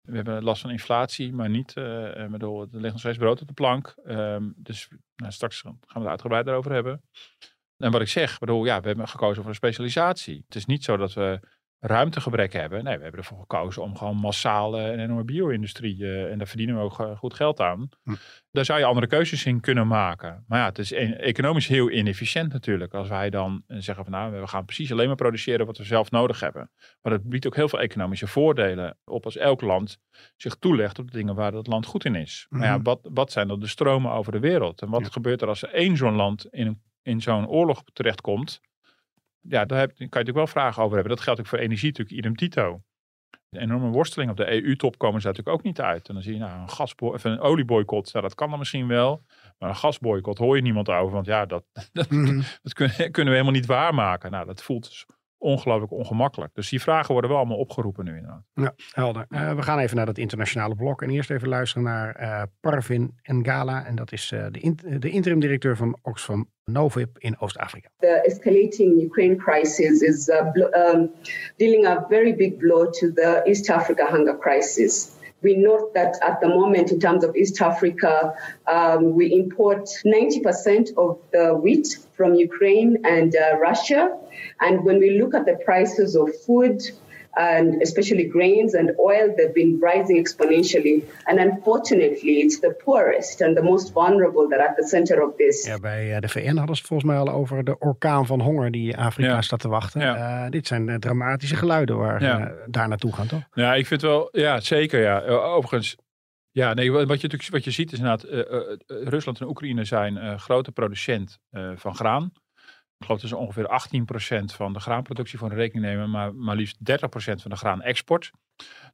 We hebben last van inflatie, maar niet, ik bedoel, er ligt nog steeds brood op de plank. Ehm, dus nou, straks gaan we het uitgebreid erover hebben. En wat ik zeg, bedoel, ja, we hebben gekozen voor een specialisatie. Het is niet zo dat we ruimtegebrek hebben. Nee, we hebben ervoor gekozen om gewoon massaal een enorme bio-industrie, uh, en daar verdienen we ook uh, goed geld aan. Hm. Daar zou je andere keuzes in kunnen maken. Maar ja, het is economisch heel inefficiënt natuurlijk. Als wij dan zeggen van nou, we gaan precies alleen maar produceren wat we zelf nodig hebben. Maar dat biedt ook heel veel economische voordelen op als elk land zich toelegt op de dingen waar het land goed in is. Maar ja, hm. wat, wat zijn dan de stromen over de wereld? En wat gebeurt er als er één zo'n land in, in zo'n oorlog terechtkomt? Ja, daar, heb, kan je natuurlijk wel vragen over hebben. Dat geldt ook voor energie natuurlijk, idem tito. Een enorme worsteling op de EU-top komen ze natuurlijk ook niet uit. En dan zie je nou, een, gasbo of een olieboycott, nou, dat kan dan misschien wel. Maar een gasboycott hoor je niemand over. Want ja, dat, dat, mhm. dat kunnen, kunnen, we helemaal niet waarmaken. Nou, dat voelt ongelooflijk ongemakkelijk. Dus die vragen worden wel allemaal opgeroepen nu inderdaad. Ja, helder. Uh, we gaan even naar dat internationale blok. En eerst even luisteren naar uh, Parvin Ngala. En dat is uh, de, in, de interim directeur van Oxfam Novib in Oost-Afrika. The escalating Ukraine crisis is um, dealing a very big blow to the East Africa hunger crisis. We note that at the moment, in terms of East Africa, um, we import 90% of the wheat from Ukraine and uh, Russia. And when we look at the prices of food, and especially grains and oil, they've been rising exponentially. And unfortunately, it's the poorest and the most vulnerable that are at the center of this. Ja, bij eh, de VN hadden ze het volgens mij al over de orkaan van honger die Afrika staat te wachten. Ja. Uh, dit zijn uh, dramatische geluiden waar ja. uh, daar naartoe gaan, toch? Ja, ik vind wel, ja, zeker. Ja. Overigens, ja, nee, wat je natuurlijk wat je ziet is inderdaad, Rusland en Oekraïne zijn grote producent van graan. Ik geloof ze ongeveer 18% van de graanproductie voor de rekening nemen, maar maar liefst 30% van de graanexport.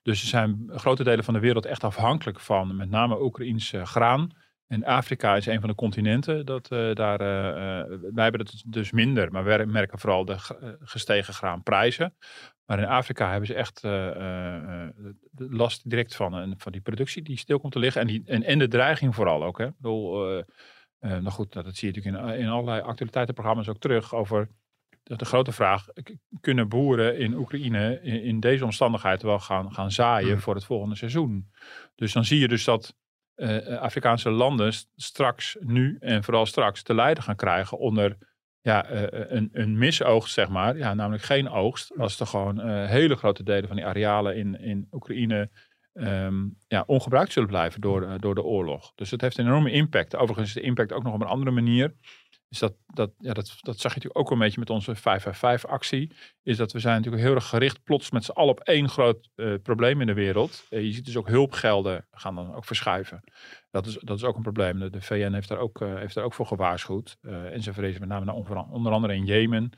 Dus er zijn grote delen van de wereld echt afhankelijk van met name Oekraïnse graan. En Afrika is een van de continenten dat uh, daar. Uh, wij hebben het dus minder, maar we merken vooral de gestegen graanprijzen. Maar in Afrika hebben ze echt last direct van, van die productie die stil komt te liggen. En, en, en de dreiging vooral ook. Hè. Ik bedoel, uh, nou goed, dat, zie je natuurlijk in, in allerlei actualiteitenprogramma's ook terug over de, de grote vraag, kunnen boeren in Oekraïne in, deze omstandigheden wel gaan, gaan zaaien hmm. voor het volgende seizoen? Dus dan zie je dus dat uh, Afrikaanse landen straks, nu en vooral straks, te lijden gaan krijgen onder ja, uh, een, een misoogst, zeg maar. Ja, namelijk geen oogst. Hmm. Als er gewoon hele grote delen van die arealen in, in Oekraïne um, ja, ongebruikt zullen blijven door, door de oorlog. Dus het heeft een enorme impact. Overigens is de impact ook nog op een andere manier. Is dat, dat, ja, dat, dat zag je natuurlijk ook een beetje met onze 555-actie. Is dat we zijn natuurlijk heel erg gericht plots met z'n allen op één groot uh, probleem in de wereld. Uh, je ziet dus ook hulpgelden gaan dan ook verschuiven. Dat is, dat is ook een probleem. De, VN heeft daar ook, heeft daar ook voor gewaarschuwd. en ze vrezen met name naar onder, onder andere in Jemen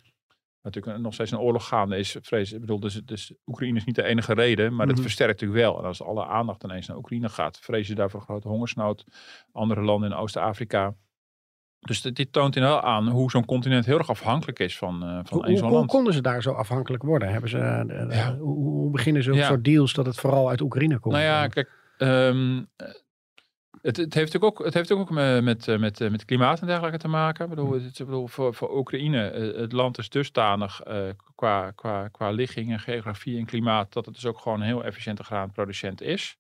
natuurlijk nog steeds een oorlog gaande is. Vrees, ik bedoel, dus, dus Oekraïne is niet de enige reden, maar mm het versterkt natuurlijk wel. En als alle aandacht ineens naar Oekraïne gaat, vrezen ze daarvoor grote hongersnood. Andere landen in Oost-Afrika. Dus dit, toont in wel aan hoe zo'n continent heel erg afhankelijk is van, uh, van één zo'n land. Hoe konden ze daar zo afhankelijk worden? Hebben ze, uh, hoe, beginnen ze ja. soort deals dat het vooral uit Oekraïne komt? Nou ja, kijk, um, het, het, heeft ook, het heeft ook met, met, eh, met, met klimaat en dergelijke te maken. Ik bedoel, het, ik bedoel, voor, voor Oekraïne, eh, het land is dusdanig uh, qua, qua, qua ligging en geografie en klimaat, dat het dus ook gewoon een heel efficiënte graanproducent is.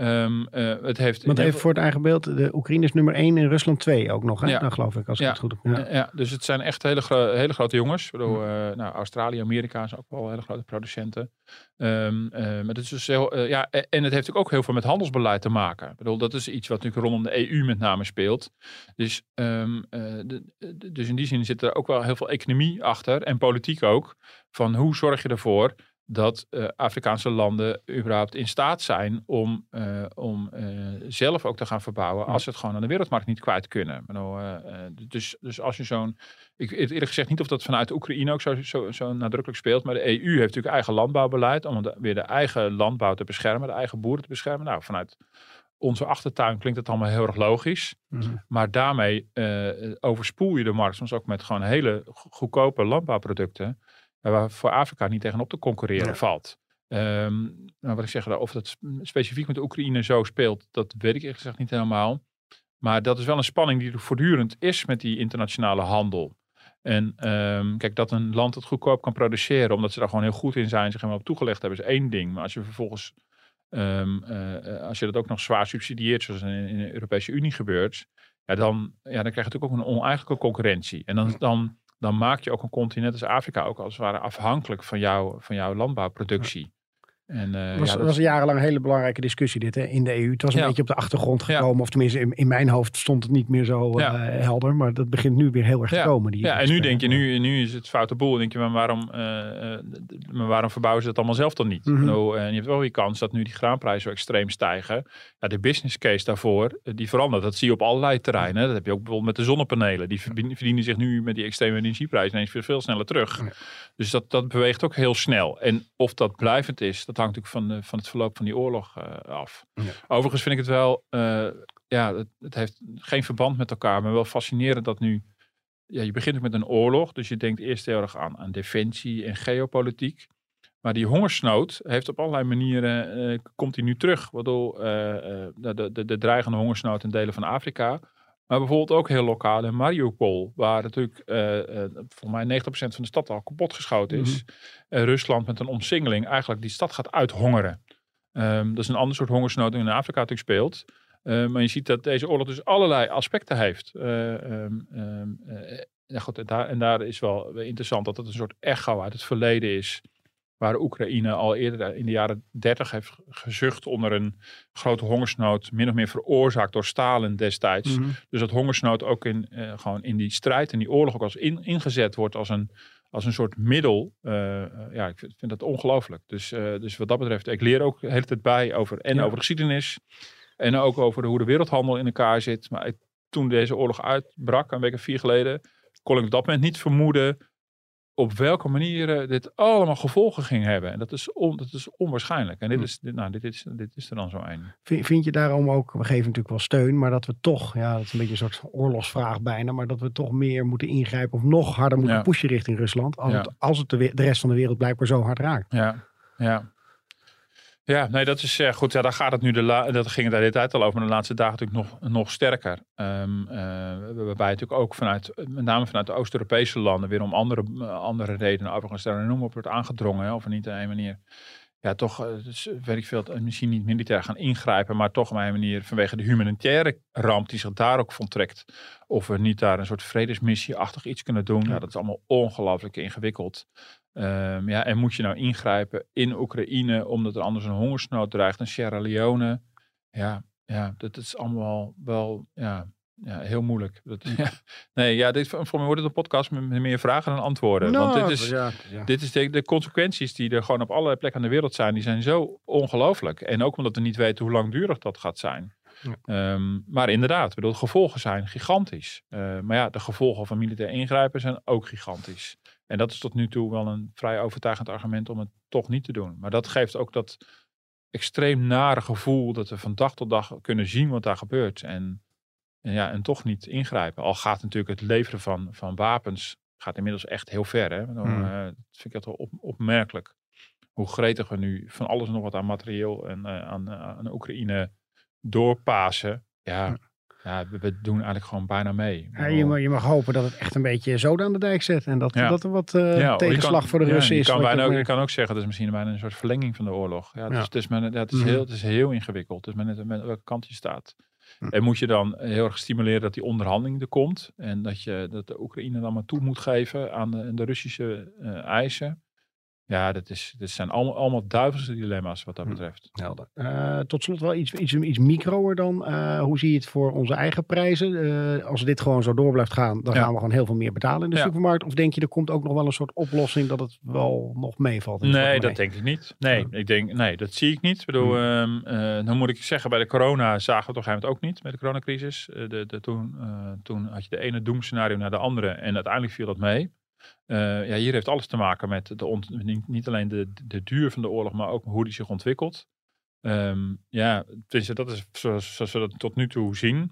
Um, uh, het heeft, Want even voor het eigen beeld, de Oekraïne is nummer 1 en Rusland 2 ook nog, hè? Ja. Dan geloof ik, als ik het goed heb. Ja. ja. dus het zijn echt hele, gro hele grote jongens. Bedoel, uh, nou, Australië, Amerika zijn ook wel hele grote producenten. Um, uh, maar het is dus heel, ja, en het heeft natuurlijk ook heel veel met handelsbeleid te maken. Ik bedoel, dat is iets wat natuurlijk rondom de EU met name speelt. Dus, um, de, de, dus in die zin zit er ook wel heel veel economie achter en politiek ook. Van hoe zorg je ervoor dat uh, Afrikaanse landen überhaupt in staat zijn om, uh, om uh, zelf ook te gaan verbouwen als ze het gewoon aan de wereldmarkt niet kwijt kunnen. dus, dus als je zo'n, ik weet eerlijk gezegd niet of dat vanuit Oekraïne ook zo, zo, zo, nadrukkelijk speelt, maar de EU heeft natuurlijk eigen landbouwbeleid om de, weer de eigen landbouw te beschermen, de eigen boeren te beschermen. Nou, vanuit onze achtertuin klinkt het allemaal heel erg logisch, mm -hmm. maar daarmee overspoel je de markt soms ook met gewoon hele goedkope landbouwproducten waar voor Afrika niet tegenop te concurreren valt. Um, nou, wat ik zeg, of dat specifiek met de Oekraïne zo speelt, dat weet ik eerlijk gezegd niet helemaal. Maar dat is wel een spanning die er voortdurend is met die internationale handel. En um, kijk, dat een land het goedkoop kan produceren, omdat ze daar gewoon heel goed in zijn, zich helemaal op toegelegd hebben, is één ding. Maar als je vervolgens Ehm, eh, als je dat ook nog zwaar subsidieert, zoals in, in de Europese Unie gebeurt, ja, dan, ja, dan krijg je natuurlijk ook een oneigenlijke concurrentie. En dan, dan, dan maak je ook een continent als Afrika ook als het ware afhankelijk van, jou, van jouw landbouwproductie. En, uh, was, ja, dat- was jarenlang een hele belangrijke discussie dit hè, in de EU. Het was een Ja. beetje op de achtergrond Ja. gekomen. Of tenminste, in, in mijn hoofd stond het niet meer zo eh, helder. Maar dat begint nu weer heel erg te komen. Die Ja, en nu denk je, nu, nu is het foute boel. Dan denk je, maar waarom, eh, eh, maar waarom verbouwen ze dat allemaal zelf dan niet? Bedoel, en je hebt wel die kans dat nu die graanprijzen zo extreem stijgen. Ja, de business case daarvoor, eh, die verandert. Dat zie je op allerlei terreinen. Dat heb je ook bijvoorbeeld met de zonnepanelen. Die verdien- verdienen zich nu met die extreme energieprijzen ineens veel, veel sneller terug. Dus dat, dat beweegt ook heel snel. En of dat blijvend is, dat hangt natuurlijk van, de, van het verloop van die oorlog eh, af. Ja. Overigens vind ik het wel, eh, ja, het, het heeft geen verband met elkaar, maar wel fascinerend dat nu ja, je begint met een oorlog. Dus je denkt eerst heel erg aan, aan defensie en geopolitiek. Maar die hongersnood heeft op allerlei manieren, eh, komt die nu terug. Waardoor eh, eh, de, de, de dreigende hongersnood in delen van Afrika. Maar bijvoorbeeld ook heel lokaal in Mariupol. Waar natuurlijk eh, eh, volgens mij 90% van de stad al kapotgeschoten is. En Rusland met een omsingeling eigenlijk die stad gaat uithongeren. Ehm, dat is een ander soort hongersnood die in Afrika natuurlijk speelt. Eh, maar je ziet dat deze oorlog dus allerlei aspecten heeft. Eh, ehm, ehm, eh, ja, goed, en, daar, en daar is wel interessant dat het een soort echo uit het verleden is. Waar Oekraïne al eerder in de jaren 30 heeft gezucht onder een grote hongersnood. Min of meer veroorzaakt door Stalin destijds. Mhm. Dus dat hongersnood ook in, eh, gewoon in die strijd en die oorlog ook als in, ingezet wordt als een, als een soort middel. Eh, eh, ja, ik vind, vind dat ongelooflijk. Dus, dus wat dat betreft, ik leer ook de hele tijd bij over en Ja. over de geschiedenis. En ook over hoe de wereldhandel in elkaar zit. Maar ik- toen deze oorlog uitbrak, een week of vier geleden, kon ik op dat moment niet vermoeden op welke manier eh, dit allemaal gevolgen ging hebben. En dat is, on, dat is onwaarschijnlijk. En dit Hm. is, dit, nou, dit, is, dit is er dan zo een. Vind, vind je daarom ook, we geven natuurlijk wel steun, maar dat we toch, ja, dat is een beetje een soort oorlogsvraag bijna, maar dat we toch meer moeten ingrijpen of nog harder moeten Ja. pushen richting Rusland, als Ja. het, als het de, de rest van de wereld blijkbaar zo hard raakt. Ja, ja. Ja, nee, dat is eh, goed. Ja, daar gaat het nu. De la- dat ging het de hele tijd al over. Maar de laatste dagen natuurlijk nog, nog sterker. Ehm, eh, waarbij natuurlijk ook vanuit, met name vanuit de Oost-Europese landen, weer om andere, eh, andere redenen, overigens daar noem op, wordt aangedrongen. Hè, of niet op een manier. Ja, toch, weet ik veel, misschien niet militair gaan ingrijpen, maar toch op een manier vanwege de humanitaire ramp die zich daar ook voltrekt. Of we niet daar een soort vredesmissie-achtig iets kunnen doen. Ja, dat is allemaal ongelooflijk ingewikkeld. Ehm, ja, en moet je nou ingrijpen in Oekraïne omdat er anders een hongersnood dreigt in Sierra Leone? Ja, ja dat is allemaal wel ja, ja, heel moeilijk. Dat, ja. Nee, ja, dit, voor mij wordt het een podcast met meer vragen dan antwoorden. Want dit is, Nou, ja, ja. dit is de, de consequenties die er gewoon op allerlei plekken aan de wereld zijn, die zijn zo ongelooflijk. En ook omdat we niet weten hoe langdurig dat gaat zijn. Ehm, maar inderdaad, bedoel, de gevolgen zijn gigantisch. Eh, maar ja, de gevolgen van militair ingrijpen zijn ook gigantisch. En dat is tot nu toe wel een vrij overtuigend argument om het toch niet te doen. Maar dat geeft ook dat extreem nare gevoel dat we van dag tot dag kunnen zien wat daar gebeurt. En, en ja, en toch niet ingrijpen. Al gaat natuurlijk het leveren van, van wapens gaat inmiddels echt heel ver. Hè? Dan, Hmm. eh, dat vind ik echt wel op, opmerkelijk. Hoe gretig we nu van alles en nog wat aan materieel en eh, aan, eh, aan Oekraïne doorpasen. Ja, ja we, doen eigenlijk gewoon bijna mee. Ja, je, mag, je mag hopen dat het echt een beetje zoden aan de dijk zet en dat, Ja. dat er wat eh, Ja, tegenslag kan- voor de Russen je is. Kan bijna ook, je kan ook zeggen, dat is misschien bijna een soort verlenging van de oorlog. Ja, het, is, het, is, maar, het, is Mhm. heel, het is heel ingewikkeld. Het is maar net met welke kant je staat. Hm. En moet je dan heel erg stimuleren dat die onderhandeling er komt. En dat, je, dat de Oekraïne dan maar toe moet geven aan de, de Russische eh, eisen. Ja, dat, is, dat zijn allemaal, allemaal duivelse dilemma's wat dat Hm. betreft. Helder. Eh, tot slot wel iets, iets, iets microer dan. Eh, hoe zie je het voor onze eigen prijzen? Eh, als dit gewoon zo door blijft gaan, dan Ja. gaan we gewoon heel veel meer betalen in de Ja. supermarkt. Of denk je, er komt ook nog wel een soort oplossing dat het wel nog meevalt? Nee, dat denk ik niet. Nee, ik denk, nee, dat zie ik niet. Ik bedoel, Hm. ehm, eh, dan moet ik zeggen, bij de corona zagen we het op een gegeven moment ook niet, met de coronacrisis. De, de, toen, toen had je de ene doemscenario naar de andere en uiteindelijk viel dat mee. Eh, ja, hier heeft alles te maken met de ont- niet, alleen de, de duur van de oorlog, maar ook hoe die zich ontwikkelt. Ehm, ja, dat is zoals, we dat tot nu toe zien.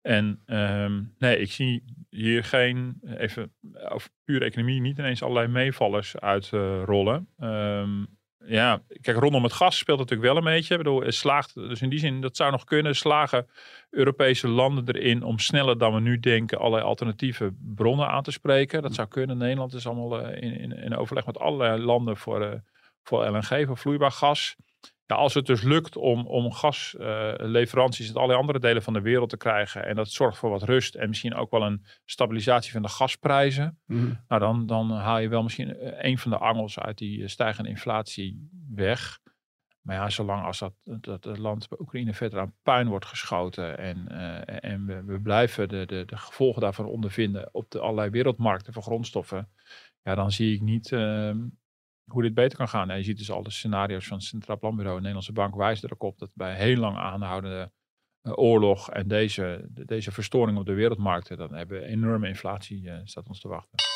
En ehm, nee, ik zie hier geen, even over pure economie, niet ineens allerlei meevallers uitrollen. Ehm ja, kijk, rondom het gas speelt natuurlijk wel een beetje. Ik bedoel, slaagt, dus in die zin, dat zou nog kunnen. Slagen Europese landen erin om sneller dan we nu denken allerlei alternatieve bronnen aan te spreken. Dat zou kunnen. Nederland is allemaal eh, in, in, in overleg met allerlei landen voor, eh, voor LNG, voor vloeibaar gas. Ja, als het dus lukt om, om gasleveranties in allerlei andere delen van de wereld te krijgen. En dat zorgt voor wat rust en misschien ook wel een stabilisatie van de gasprijzen. Mhm. Nou, dan, dan haal je wel misschien eh, een van de angels uit die eh, stijgende inflatie weg. Maar ja, zolang als dat, dat het land Oekraïne verder aan puin wordt geschoten en, eh, en we, we blijven de, de, de gevolgen daarvan ondervinden op de allerlei wereldmarkten voor grondstoffen, ja, dan zie ik niet ehm, hoe dit beter kan gaan. En je ziet dus al de scenario's van het Centraal Planbureau en Nederlandse Bank wijzen er ook op dat bij heel lang aanhoudende eh, oorlog en deze, de- deze verstoring op de wereldmarkten, dan hebben we enorme inflatie eh, staat ons te wachten.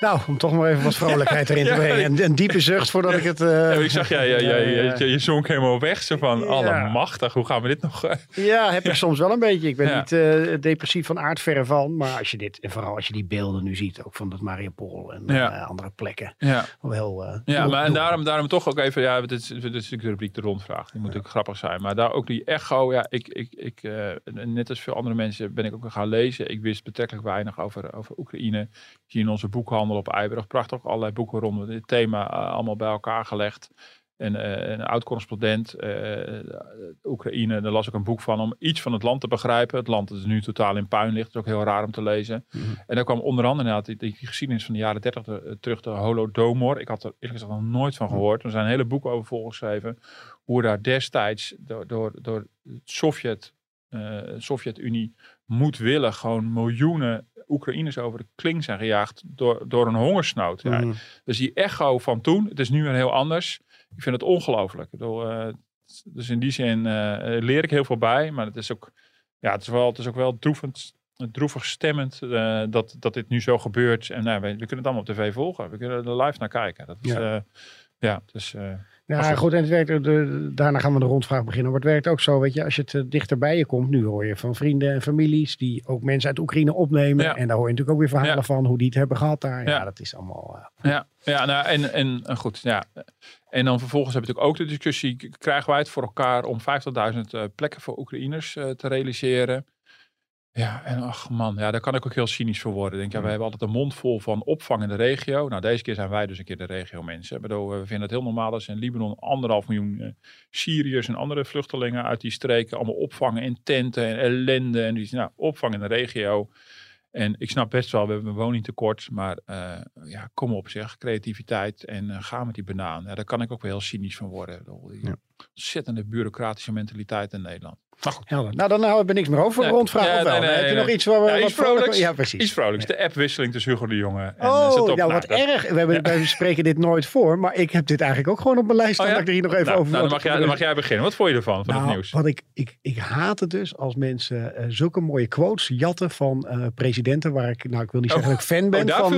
Nou, om toch maar even wat vrolijkheid erin te Ja. brengen. Een, een diepe zucht voordat ik het... eh, Ja, ik zag, ja, ja, ja, ja, je, ja. je, je zonk helemaal weg. Zo van, Ja. allemachtig, hoe gaan we dit nog... eh, Ja, heb ik soms wel een beetje. Ik ben Ja. niet eh, depressief van aard, verre van. Maar als je dit, en vooral als je die beelden nu ziet, ook van dat Mariupol en Ja. eh, andere plekken. Ja, Wel, eh, ja maar en daarom, daarom toch ook even, ja, dit is, dit is natuurlijk de rubriek de rondvraag. Die moet ook grappig zijn. Maar daar ook die echo, ja, ik, ik, ik eh, net als veel andere mensen ben ik ook gaan lezen. Ik wist betrekkelijk weinig over, over Oekraïne. Ik zie in onze boekhandel op Eiburg prachtig allerlei boeken rondom dit thema eh, allemaal bij elkaar gelegd. En eh, een oud-correspondent, eh, Oekraïne, daar las ik een boek van om iets van het land te begrijpen. Het land dat nu totaal in puin ligt, dat is ook heel raar om te lezen. Mhm. En daar kwam onder andere inderdaad die, die geschiedenis van de jaren 30 te- eh, terug, de Holodomor. Ik had er eerlijk gezegd nog nooit van gehoord. Er zijn hele boeken over volgeschreven. Hoe daar destijds door, door, door het Sovjet, Sovjet-Unie moedwillig gewoon miljoenen Oekraïners over de kling zijn gejaagd door, door een hongersnood. Ja, dus die echo van toen, het is nu weer heel anders. Ik vind het ongelooflijk. Eh, dus in die zin eh, leer ik heel veel bij. Maar het is ook, ja, het is wel, het is ook wel droevend, droevig stemmend eh, dat, dat dit nu zo gebeurt. En nou, we, we kunnen het allemaal op tv volgen. We kunnen er live naar kijken. Dat is, Ja. ja. ja, dus, eh, Ja, goed. en het werkt, de, daarna gaan we de rondvraag beginnen. Maar het werkt ook zo, weet je, als je het eh, dichter bij je komt. Nu hoor je van vrienden en families die ook mensen uit Oekraïne opnemen. Ja. En daar hoor je natuurlijk ook weer verhalen Ja. van hoe die het hebben gehad daar. Ja, dat is allemaal... eh, Ja, ja nou, en, en, en goed. Ja. En dan vervolgens hebben we natuurlijk ook de discussie: krijgen wij het voor elkaar om 50.000 eh, plekken voor Oekraïners eh, te realiseren? Ja, en ach man, ja, daar kan ik ook heel cynisch voor worden. Denk, ja, we hebben altijd een mond vol van opvang in de regio. Nou, deze keer zijn wij dus een keer de regio mensen. Ik bedoel, we vinden het heel normaal dat ze in Libanon anderhalf miljoen eh, Syriërs en andere vluchtelingen uit die streken allemaal opvangen in tenten en ellende. En die nou, opvang in de regio. En ik snap best wel, we hebben een woningtekort, maar eh, ja, kom op zeg, creativiteit en eh, ga met die banaan. Ja, daar kan ik ook wel heel cynisch van worden. Bedoel, Die Ja. ontzettende bureaucratische mentaliteit in Nederland. Maar goed, helder. Nou, dan houden we niks meer over voor de Nee. rondvraag. Ja, of wel? nee, nee, Heb je nog iets waar we Ja, wat iets vrolijks. Ja, precies. iets vrolijks. De appwisseling tussen Hugo de Jonge en eh, Oh, nou Nou, wat dat- erg. We, hebben, wij spreken dit nooit voor, maar ik heb dit eigenlijk ook gewoon op mijn lijst staan. Oh, ja? dat ik er hier nog even Nou, over nou, dan, mag jij, dan mag jij beginnen. Wat vond je ervan, van Nou, het nieuws? Wat ik, ik, ik haat het dus als mensen eh, zulke mooie quotes jatten van eh, presidenten waar ik, nou ik wil niet Oh, zeggen dat ik fan ben oh, van,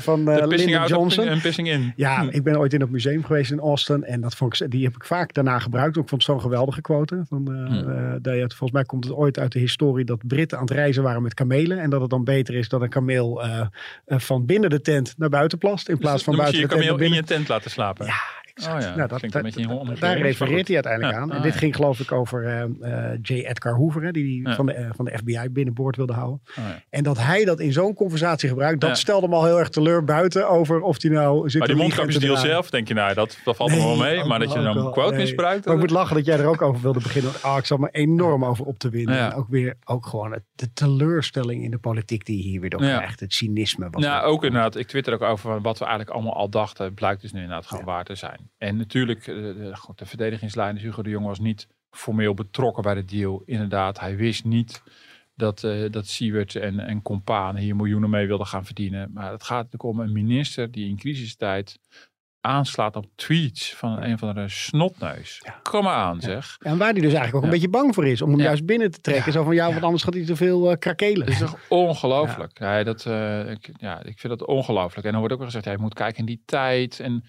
van, van Lyndon Johnson. en pissing in. Ja, Hm. ik ben ooit in het museum geweest in Austin en dat vond ik, die heb ik vaak daarna gebruikt. Ik vond het zo'n geweldige quote. Van, Hm. Dat je, volgens mij komt het ooit uit de historie dat Britten aan het reizen waren met kamelen en dat het dan beter is dat een kameel eh, eh, van binnen de tent naar buiten plast in plaats van Dus dan moet je buiten je de tent kameel in je tent laten slapen. Ja, exact. Oh ja, nou, dat dat, dat- een beetje een daar refereert hij uiteindelijk Ja. aan. En Ah, dit ja. ging geloof ik over eh, J. Edgar Hoover, hè, die, Ja. van, de, eh, van de FBI binnenboord wilde houden. Oh ja. En dat hij dat in zo'n conversatie gebruikt, dat Ja. stelde hem al heel erg teleur buiten over of hij nou zit Maar die mondkapjesdeal zelf, denk je nou, dat, dat valt er wel mee. Maar dat je dan een quote Nee. misbruikt. Maar ik moet lachen dat jij er ook over wilde beginnen. Ah, ik zat me enorm over op te winnen. Ja. En ook weer, ook gewoon de teleurstelling in de politiek die hier weer door Ja. krijgt. Het cynisme. er- ook inderdaad. Ik twitter ook over van wat we eigenlijk allemaal al dachten. Blijkt dus nu inderdaad gewoon waar te zijn. En natuurlijk, eh, de, goed, de verdedigingslijn is Hugo de Jonge was niet formeel betrokken bij de deal. Inderdaad, hij wist niet dat, eh dat Siewert en, en companen hier miljoenen mee wilden gaan verdienen. Maar het gaat natuurlijk om een minister die in crisistijd aanslaat op tweets van een van de snotneus. Kom maar aan, zeg. En waar hij dus eigenlijk ook een Ja. beetje bang voor is. Om hem Ja. juist binnen te trekken. Zo van, ja, want anders gaat hij te veel eh, krakelen. Dat is toch ongelooflijk. Ja. dat, ik, ja, ik vind dat ongelooflijk. En dan wordt ook wel gezegd, ja, je moet kijken in die tijd. En,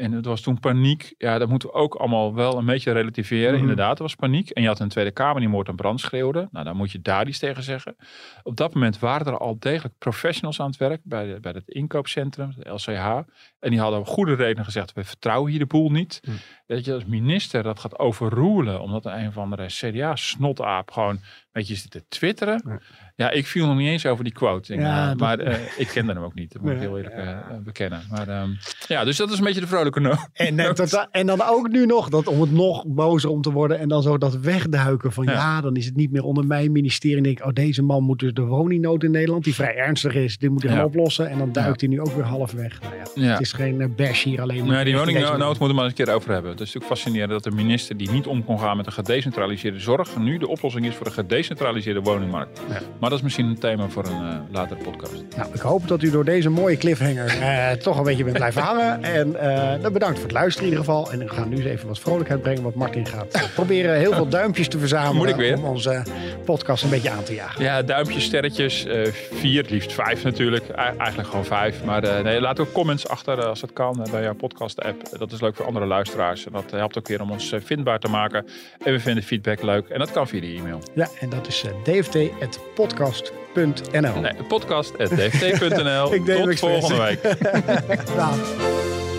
en het was toen paniek. Ja, dat moeten we ook allemaal wel een beetje relativeren. Mhm. Inderdaad, er was paniek. En je had een Tweede Kamer die moord en brand schreeuwde. Nou, dan moet je daar iets tegen zeggen. Op dat moment waren er al degelijk professionals aan het werk. Bij, de, bij het inkoopcentrum, de LCH. En die hadden goede redenen gezegd, we vertrouwen hier de boel niet. Mhm. Dat je als minister dat gaat overroelen. Omdat een of andere CDA-snotaap gewoon beetje zitten twitteren. Ja, ik viel nog niet eens over die quote. Ik, Ja, eh, dat- Maar eh, ik kende hem ook niet, dat moet ik heel eerlijk eh, bekennen. Maar ehm, ja, dus dat is een beetje de vrolijke En, dat- en dan ook nu nog, dat, om het nog bozer om te worden. En dan zo dat wegduiken van ja, Ja. dan is het niet meer onder mijn ministerie. En denk ik, oh deze man moet dus de woningnood in Nederland, die vrij ernstig is, dit moet hij Ja. oplossen. En dan duikt hij nu ook weer half weg. Nou ja. Het is geen eh, bash hier alleen maar. Nee, die woningnood moeten we maar eens een keer over hebben. Het is natuurlijk fascinerend dat de minister die niet om kon gaan met een gedecentraliseerde zorg, nu de oplossing is voor de gedecentraliseerde woningmarkt. Maar dat is misschien een thema voor een eh, latere podcast. Nou, ik hoop dat u door deze mooie cliffhanger eh, toch een beetje bent blijven hangen. En dan bedankt voor het luisteren in ieder geval. En we gaan nu eens even wat vrolijkheid brengen. Want Martin gaat proberen heel veel duimpjes te verzamelen. Moet ik weer? Om onze podcast een beetje aan te jagen. Ja, duimpjes, sterretjes, eh, vier, het liefst vijf natuurlijk. E- eigenlijk gewoon vijf. Maar eh, nee, laat ook comments achter als het kan bij jouw podcast-app. Dat is leuk voor andere luisteraars. En dat helpt ook weer om ons vindbaar te maken. En we vinden feedback leuk. En dat kan via de e-mail. Ja, en dat is dft.podcast.nl. Nee, podcast.dft.nl. Tot volgende week.